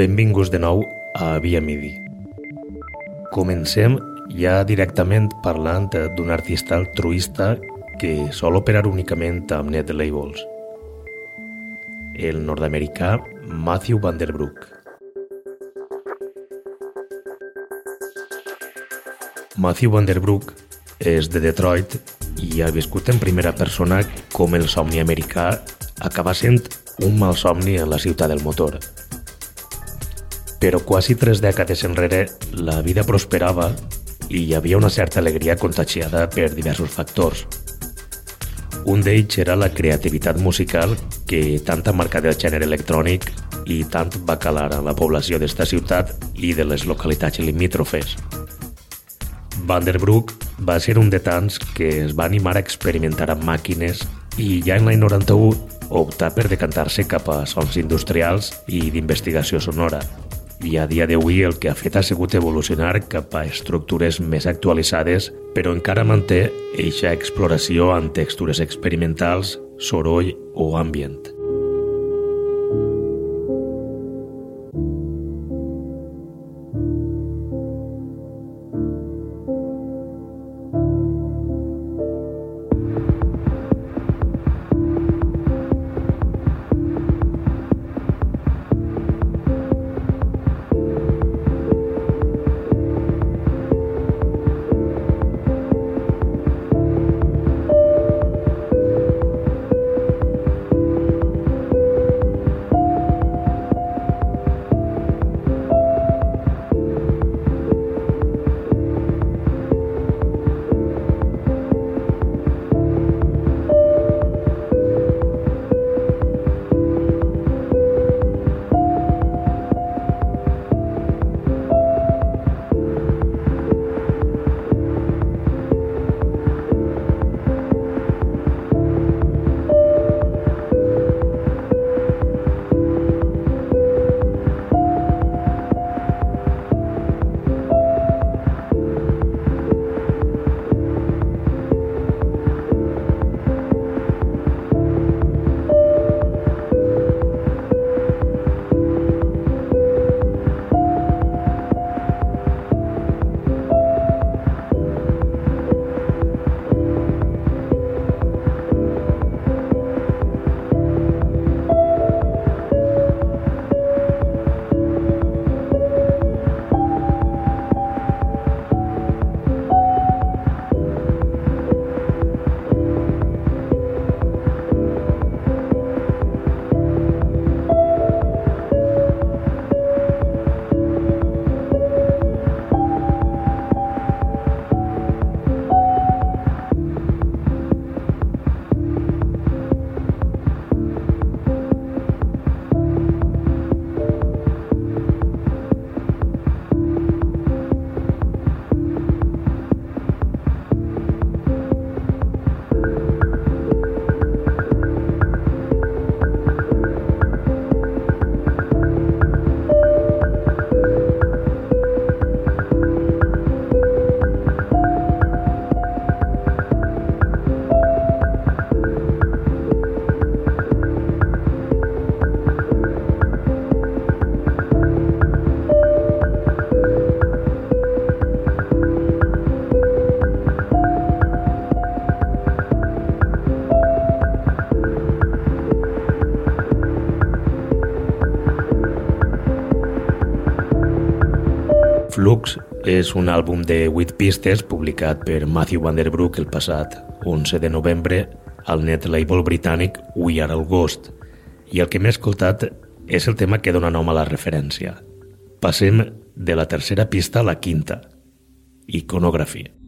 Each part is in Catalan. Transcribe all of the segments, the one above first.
Benvinguts de nou a Via Midi. Comencem ja directament parlant d'un artista altruista que sol operar únicament amb net labels. El nord-americà Matthew Vanderbroek. Matthew Vanderbroek és de Detroit i ha viscut en primera persona com el somni americà acaba sent un mal somni en la ciutat del motor – però quasi tres dècades enrere la vida prosperava i hi havia una certa alegria contagiada per diversos factors. Un d'ells era la creativitat musical que tant ha marcat el gènere electrònic i tant va calar a la població d'esta ciutat i de les localitats limítrofes. Vanderbroek va ser un de tants que es va animar a experimentar amb màquines i ja en l'any 91 optar per decantar-se cap a sons industrials i d'investigació sonora i a dia d'avui el que ha fet ha sigut evolucionar cap a estructures més actualitzades, però encara manté eixa exploració amb textures experimentals, soroll o ambient. És un àlbum de 8 pistes publicat per Matthew Vanderbroek el passat 11 de novembre al net label britànic We Are All Ghost I el que m'he escoltat és el tema que dona nom a la referència. Passem de la tercera pista a la quinta. Iconografia.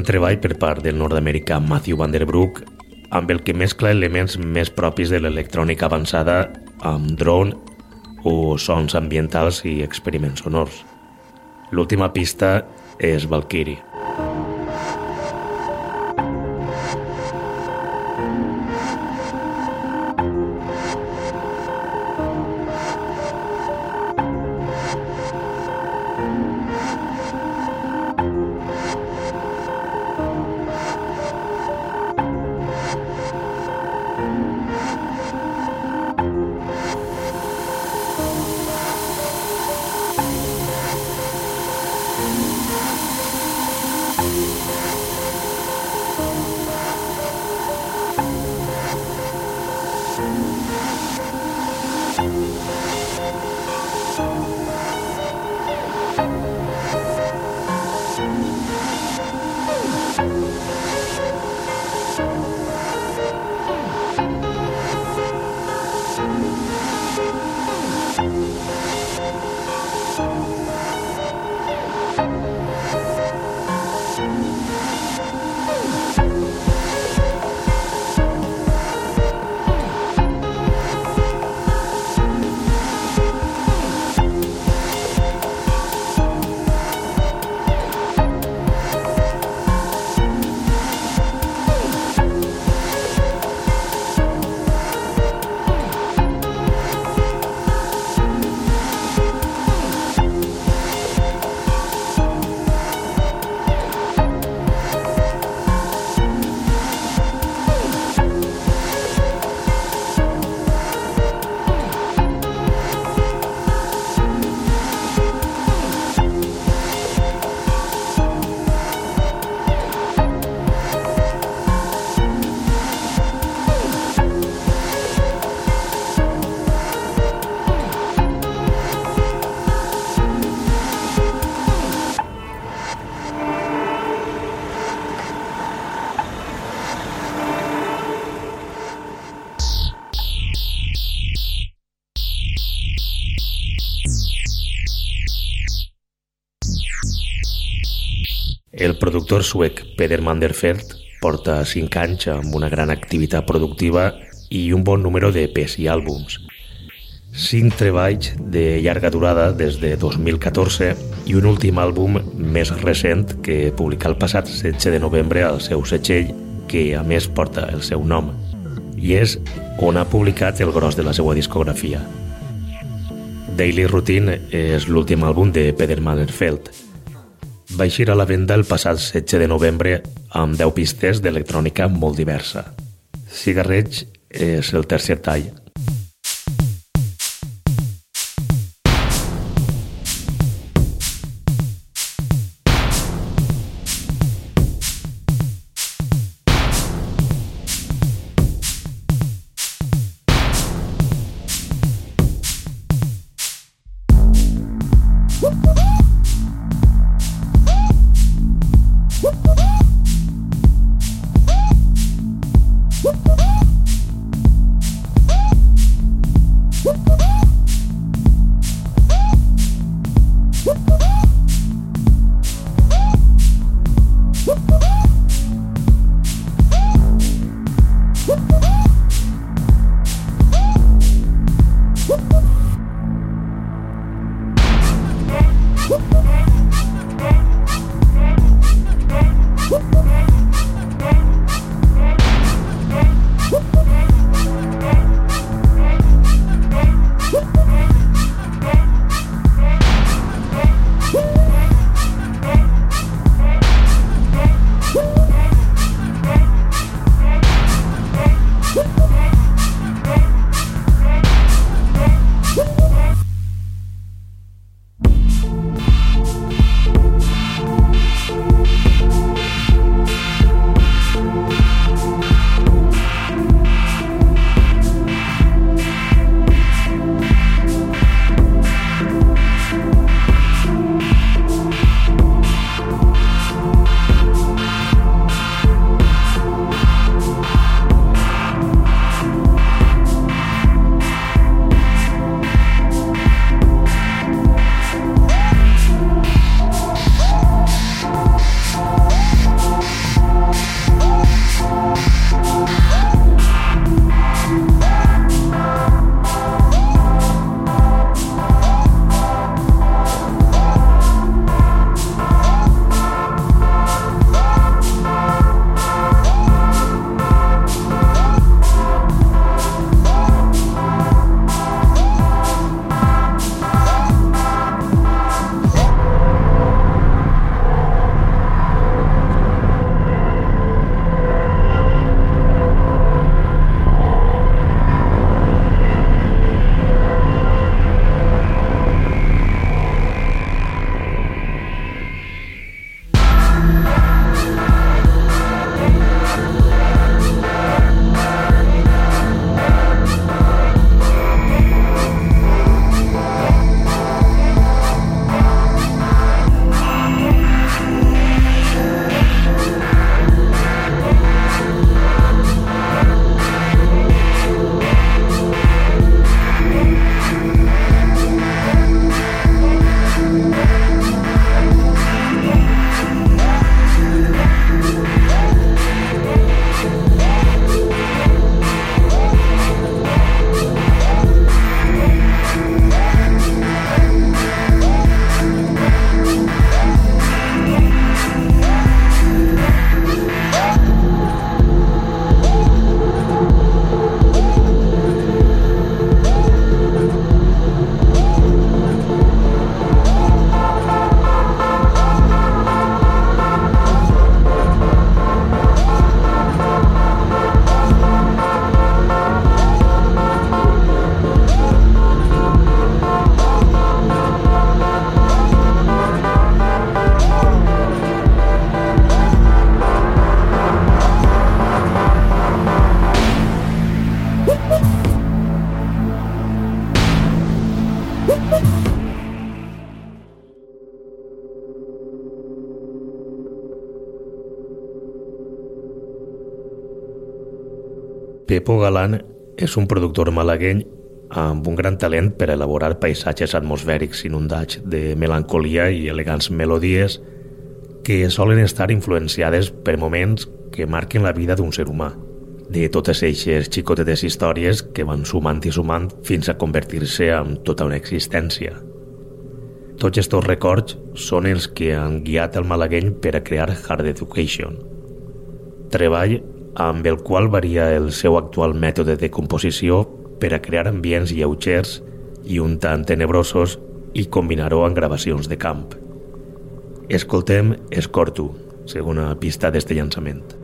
Excel·lent treball per part del nord-americà Matthew Van Der Broek amb el que mescla elements més propis de l'electrònica avançada amb drone o sons ambientals i experiments sonors. L'última pista és Valkyrie. El productor suec Peder Manderfeld porta 5 anys amb una gran activitat productiva i un bon número de d'EPs i àlbums. 5 treballs de llarga durada des de 2014 i un últim àlbum més recent que publica el passat 16 de novembre al seu setxell, que a més porta el seu nom, i és on ha publicat el gros de la seva discografia. Daily Routine és l'últim àlbum de Peter Mannerfeld. Va eixir a la venda el passat 16 de novembre amb 10 pistes d'electrònica molt diversa. Cigarrets és el tercer tall. Galán és un productor malagueny amb un gran talent per elaborar paisatges atmosfèrics inundats de melancolia i elegants melodies que solen estar influenciades per moments que marquen la vida d'un ser humà, de totes eixes xicotetes històries que van sumant i sumant fins a convertir-se en tota una existència. Tots aquests records són els que han guiat el malagueny per a crear Hard Education, treball amb el qual varia el seu actual mètode de composició per a crear ambients lleugers i un tant tenebrosos i combinar-ho amb gravacions de camp. Escoltem Escorto, segona pista d'este llançament.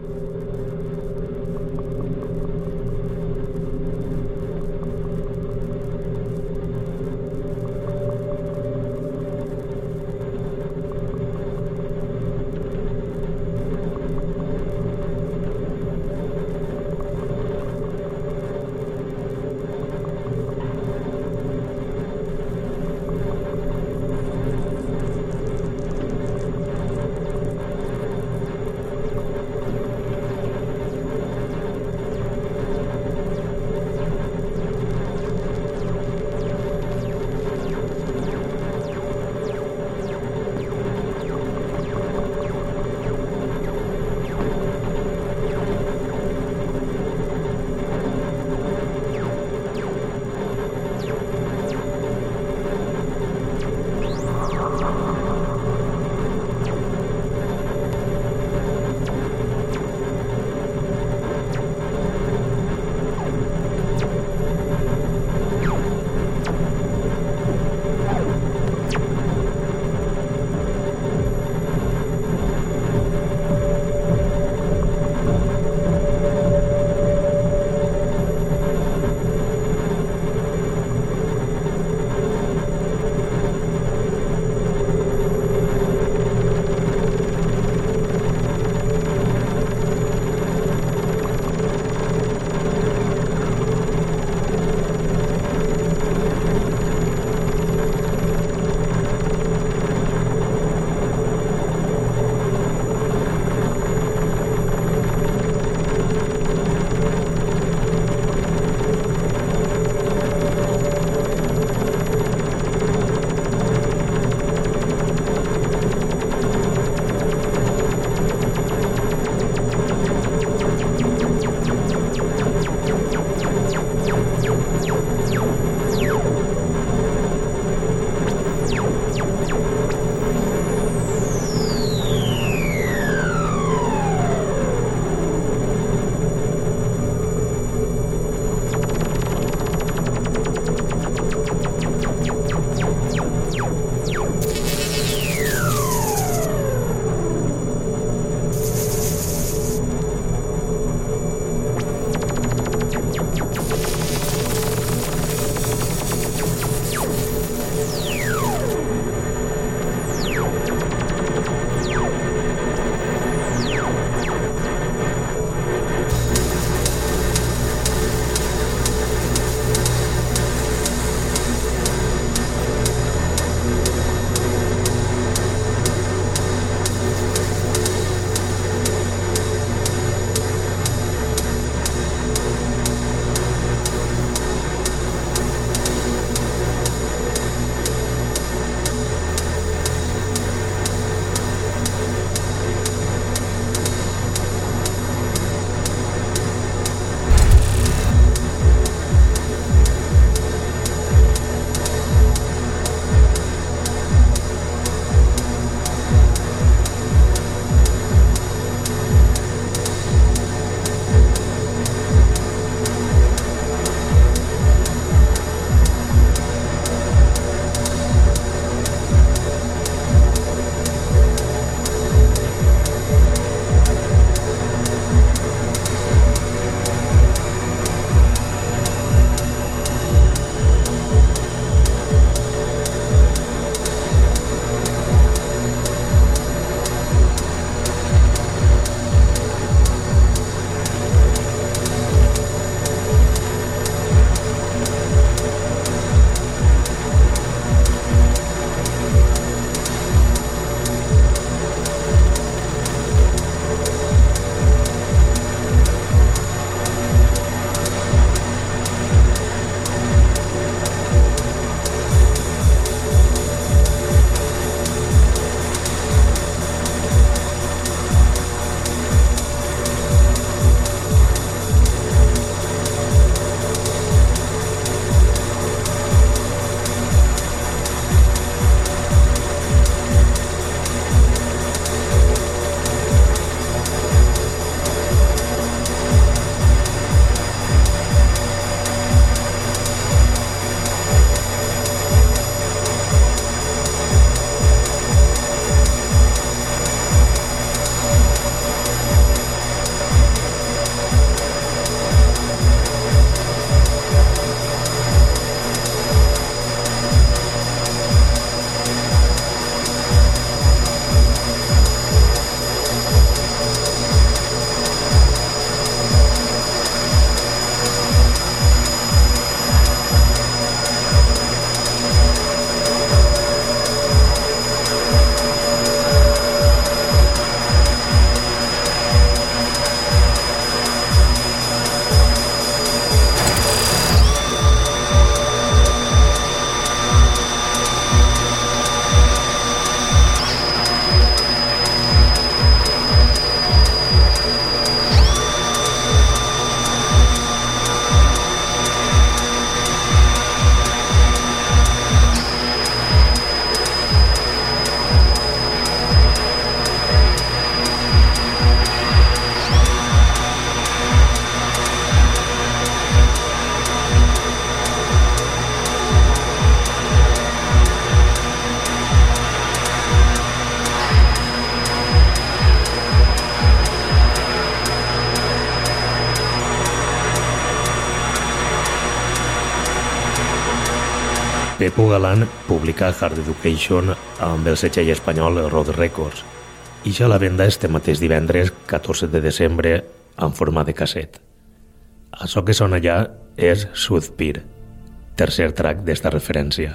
Pepo Galán publica Hard Education amb el setxell espanyol Road Records i ja la venda este mateix divendres 14 de desembre en forma de casset. Això que sona allà és South Pier, tercer track d'esta referència.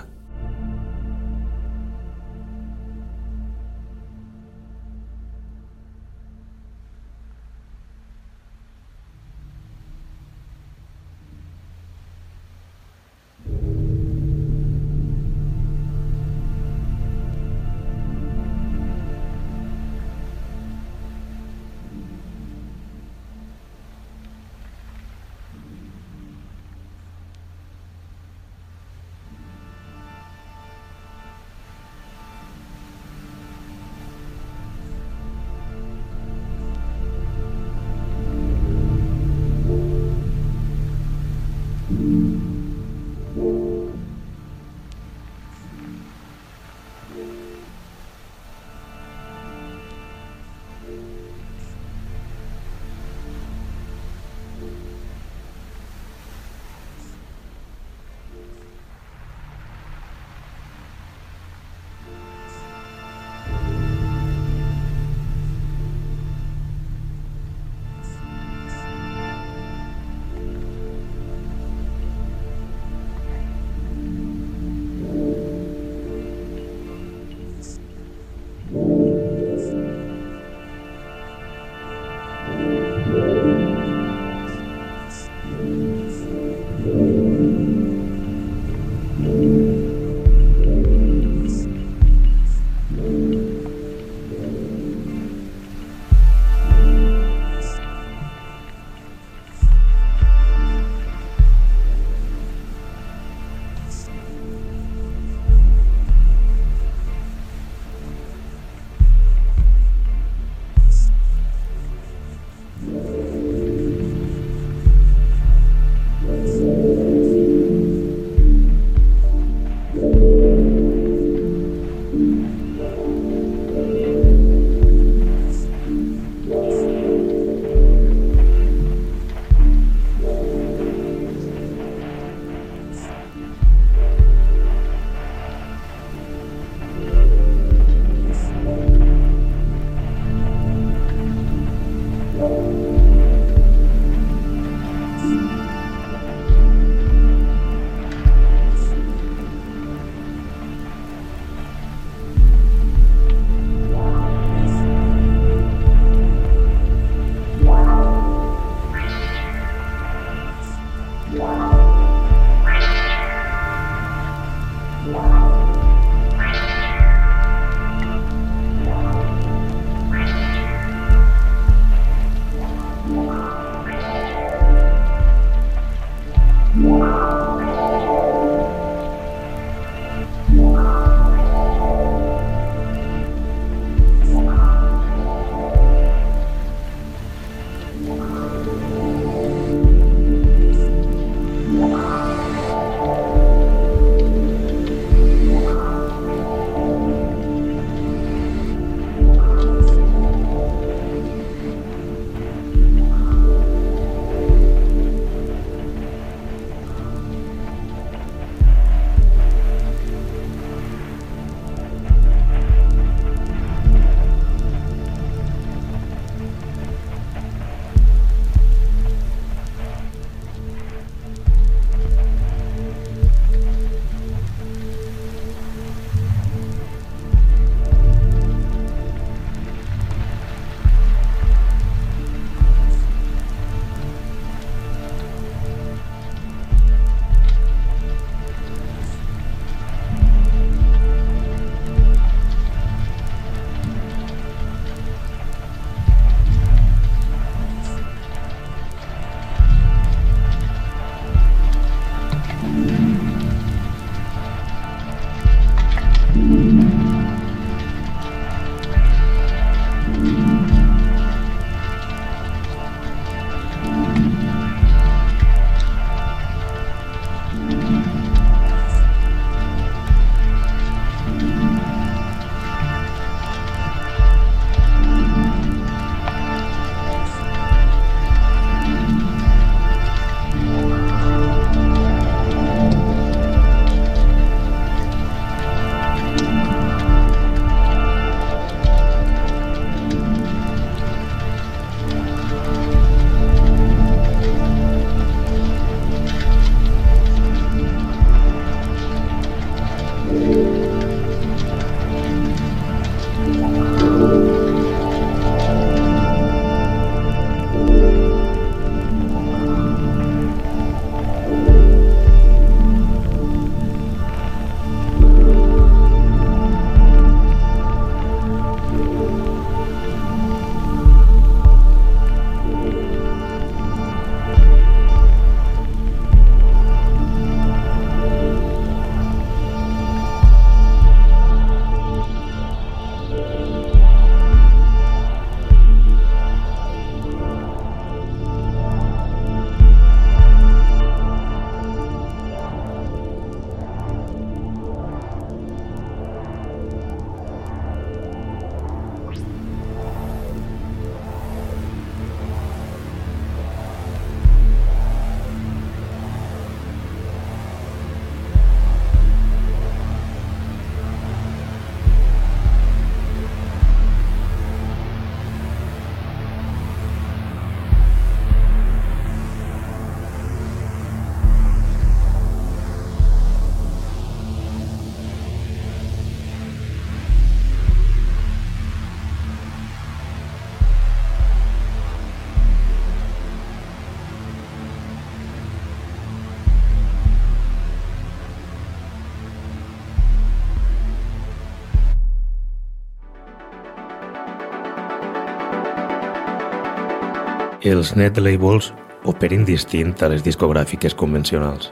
Els net labels operen distint a les discogràfiques convencionals.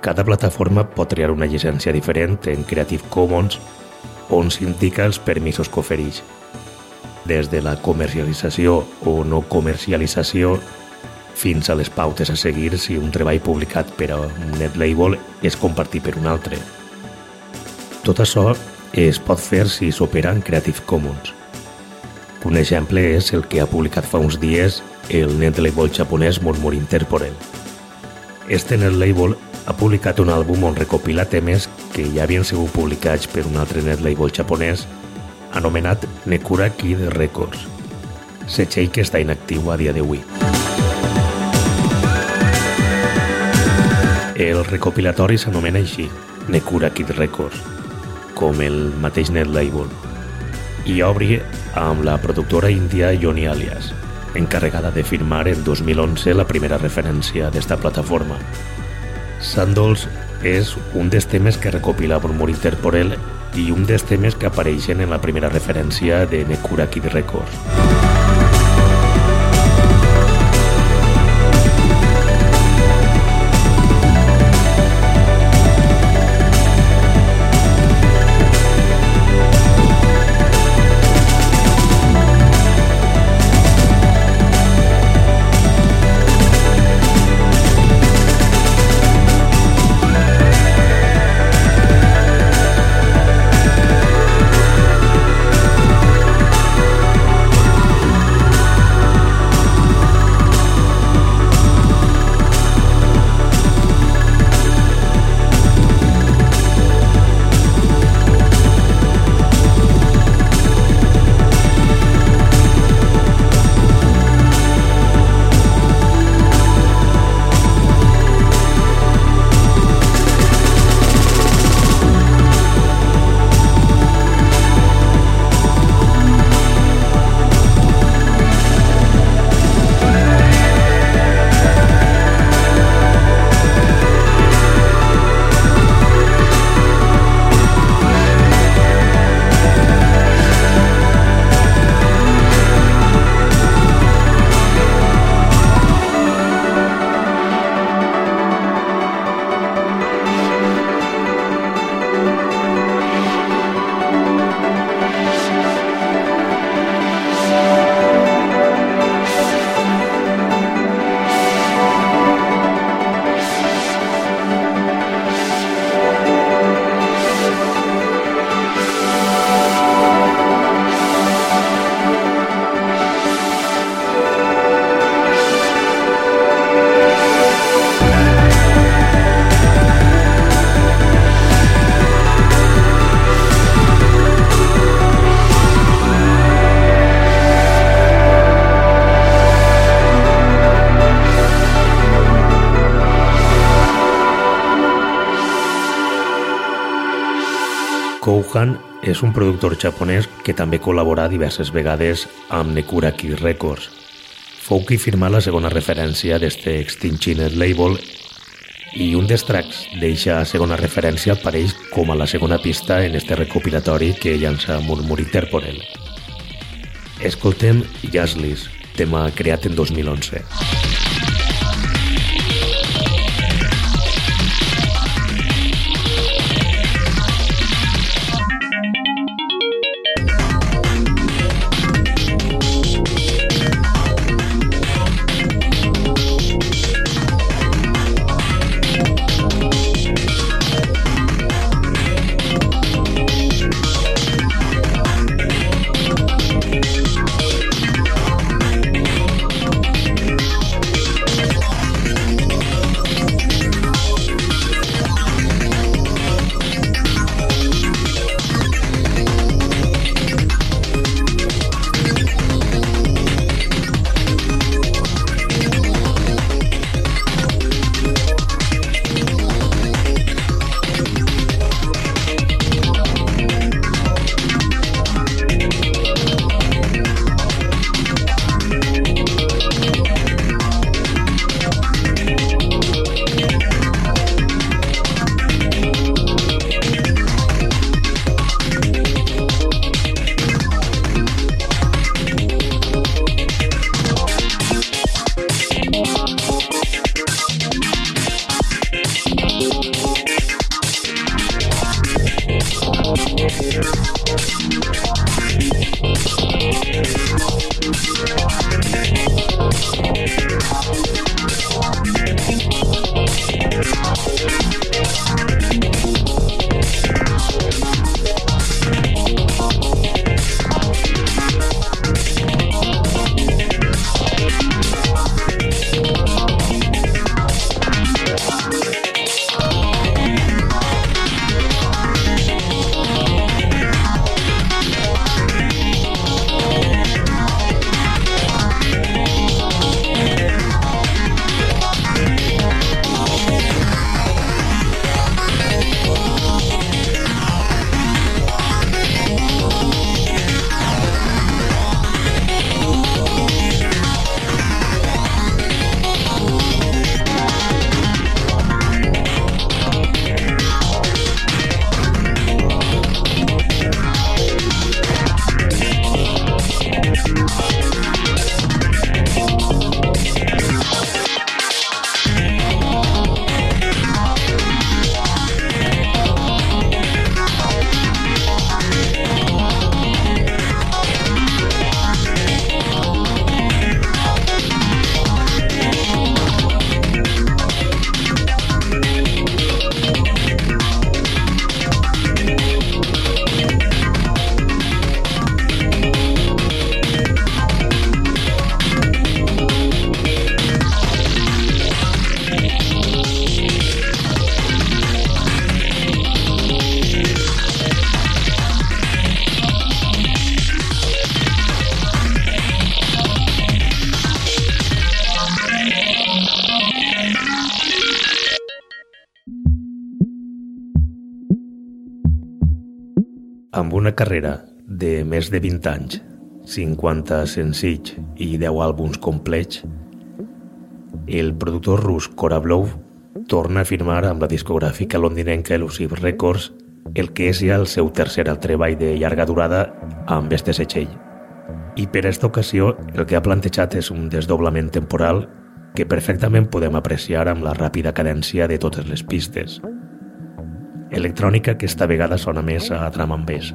Cada plataforma pot triar una llicència diferent en Creative Commons on s'indica els permisos que ofereix. Des de la comercialització o no comercialització fins a les pautes a seguir si un treball publicat per a un net label és compartit per un altre. Tot això es pot fer si s'opera en Creative Commons. Un exemple és el que ha publicat fa uns dies el net label japonès Murmur Interporel. Este net label ha publicat un àlbum on recopila temes que ja havien sigut publicats per un altre net label japonès anomenat Nekura Kid Records, setxell que està inactiu a dia d'avui. El recopilatori s'anomena així, Nekura Kid Records, com el mateix net label, i obri amb la productora índia Yoni Alias, encarregada de firmar en 2011 la primera referència d'esta plataforma. Sandols és un dels temes que recopila Murmur Interporel i un dels temes que apareixen en la primera referència de Nekura Kid Records. És un productor japonès que també col·laborà diverses vegades amb Nekuraki Records. Fou qui firmà la segona referència d'este Extinction Label i un dels tracks d'eixa segona referència apareix com a la segona pista en este recopilatori que llança Murmur Interporel. Escoltem Jazzlis, tema creat en 2011. Carrera de més de 20 anys, 50 senzills i 10 àlbums complets, el productor rus Korablov torna a firmar amb la discogràfica londinenca Elusive Records el que és ja el seu tercer treball de llarga durada amb este setxell. I per aquesta ocasió el que ha plantejat és un desdoblament temporal que perfectament podem apreciar amb la ràpida cadència de totes les pistes. Electrònica que esta vegada sona més a drum and bass.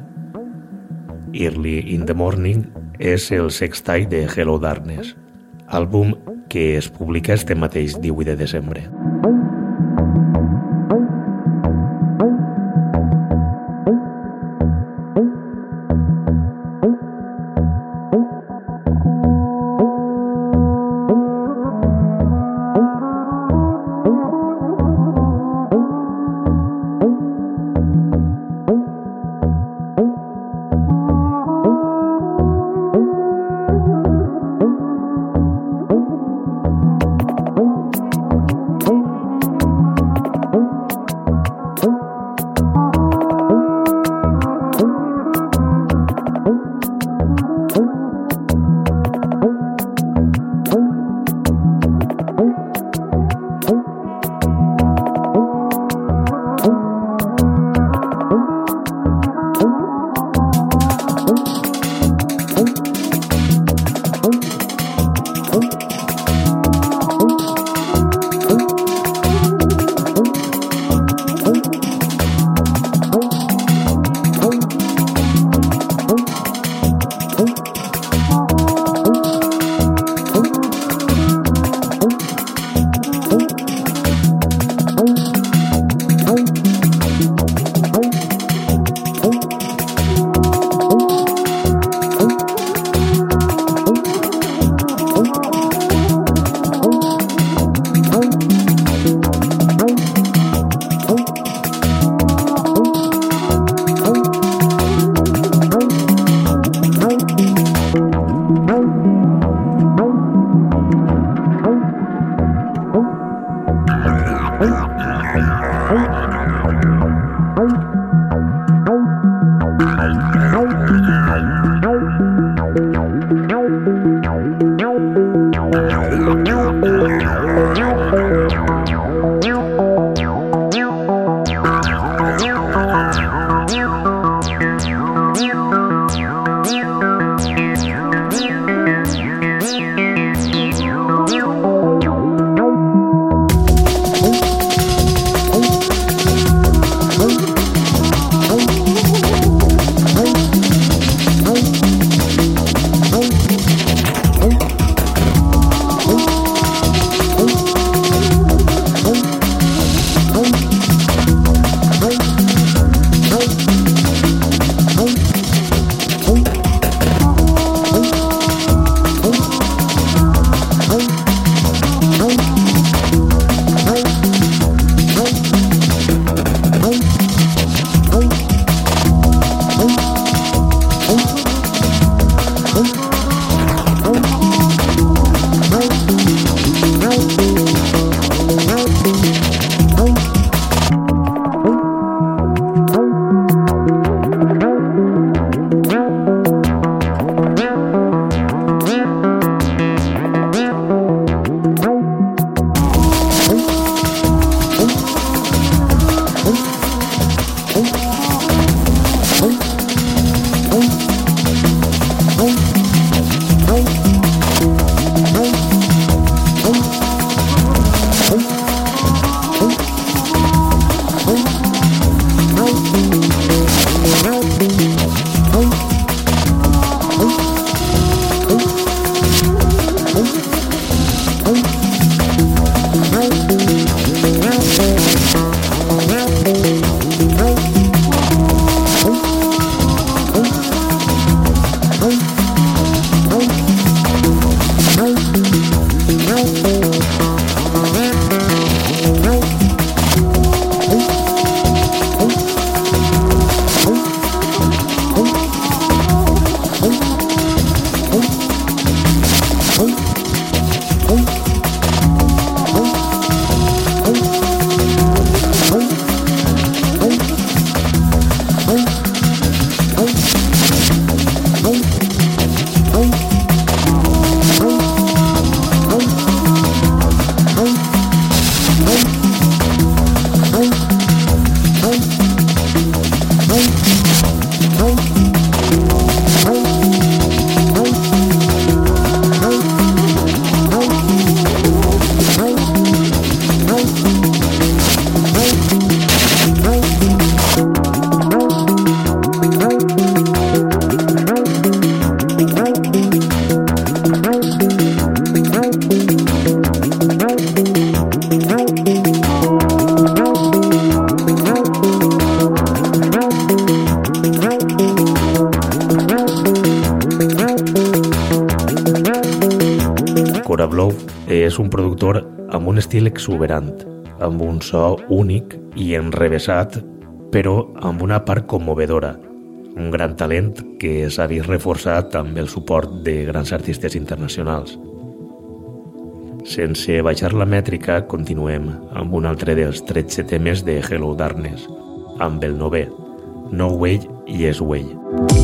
Early in the Morning és el sextai de Hello Darkness, àlbum que es publica este mateix 18 de desembre. És un productor amb un estil exuberant, amb un so únic i enrevessat, però amb una part commovedora. Un gran talent que s'ha vist reforçat amb el suport de grans artistes internacionals. Sense baixar la mètrica, continuem amb un altre dels 13 temes de Hello Darkness, amb el nové, No Way, Yes Way. Bjarki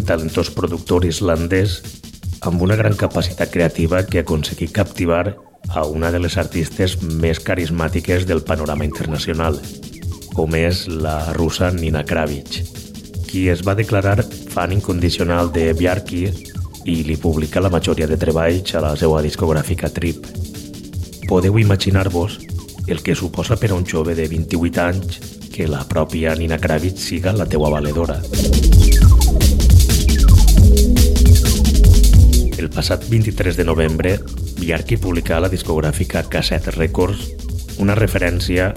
un talentós productor islandès amb una gran capacitat creativa que ha aconseguit captivar a una de les artistes més carismàtiques del panorama internacional, com és la russa Nina Kravitz, qui es va declarar fan incondicional de Bjarki i li publica la majoria de treballs a la seva discogràfica Trip. Podeu imaginar-vos el que suposa per a un jove de 28 anys que la pròpia Nina Kravitz siga la teua valedora. Passat 23 de novembre, Bjarki publicà la discogràfica Cassette Records una referència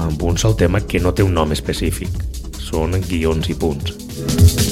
amb un sol tema que no té un nom específic. Són guions i punts.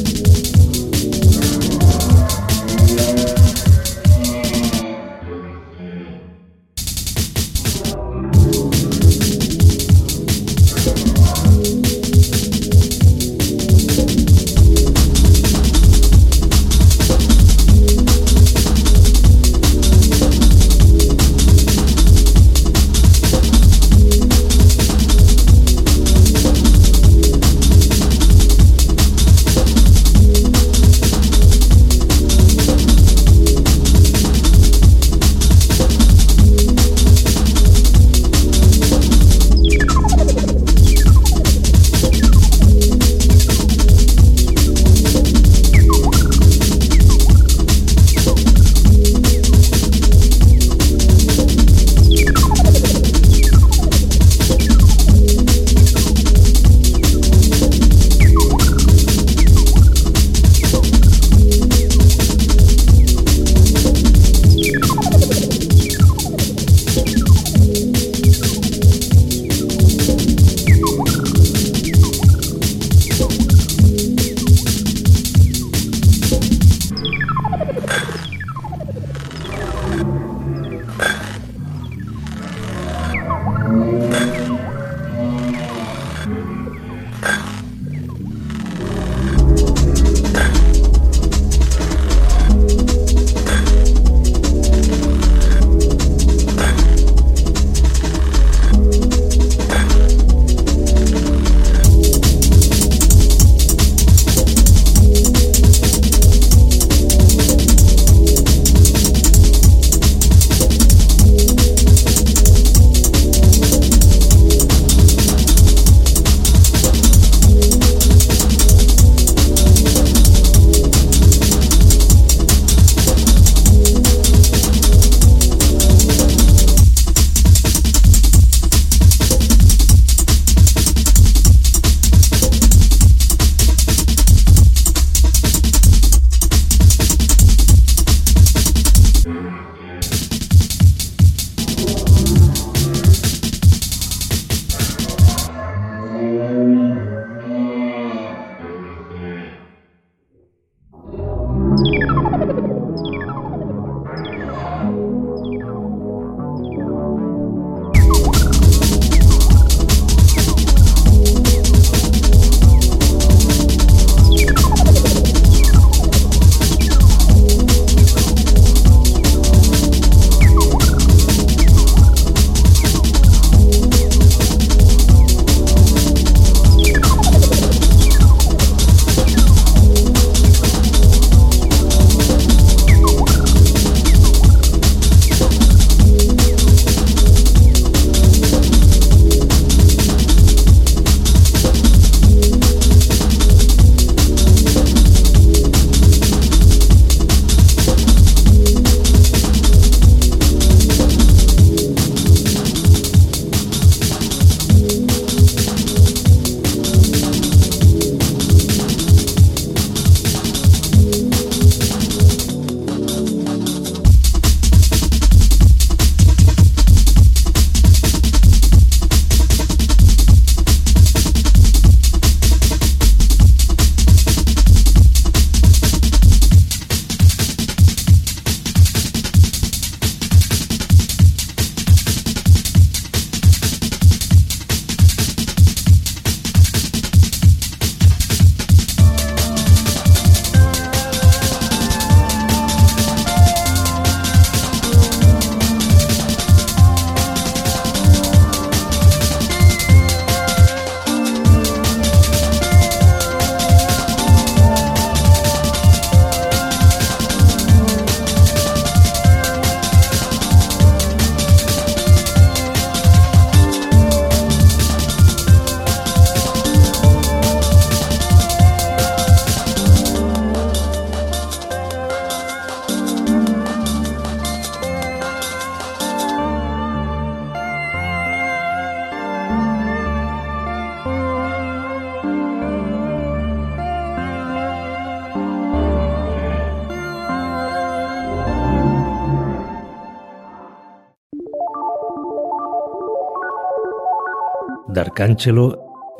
D'Arcangelo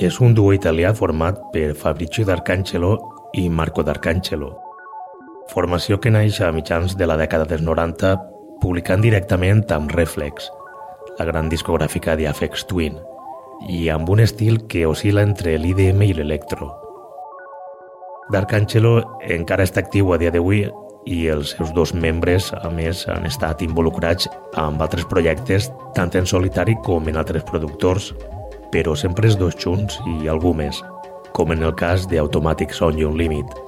és un duo italià format per Fabrizio D'Arcangelo i Marco D'Arcangelo. Formació que naix a mitjans de la dècada dels 90 publicant directament amb Reflex, la gran discogràfica d'Afex Twin, i amb un estil que oscil·la entre l'IDM i l'electro. D'Arcangelo encara està actiu a dia d'avui i els seus dos membres, a més, han estat involucrats amb altres projectes, tant en solitari com en altres productors, però sempre els dos junts i algú més, com en el cas d'Automatic Sound Unlimited,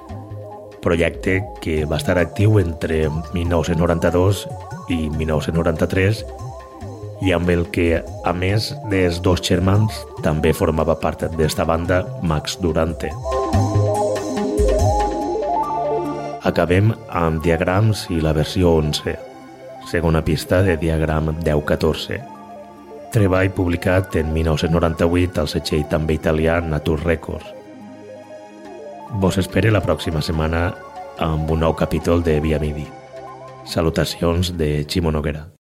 projecte que va estar actiu entre 1992 i 1993 i amb el que, a més dels dos germans, també formava part d'esta banda Max Durante. Acabem amb Diagrams i la versió 11, segona pista de Diagram 1014. Treball publicat en 1998 al setxell també italià Natur Records. Vos espere la pròxima setmana amb un nou capítol de Via Midi. Salutacions de Ximo Noguera.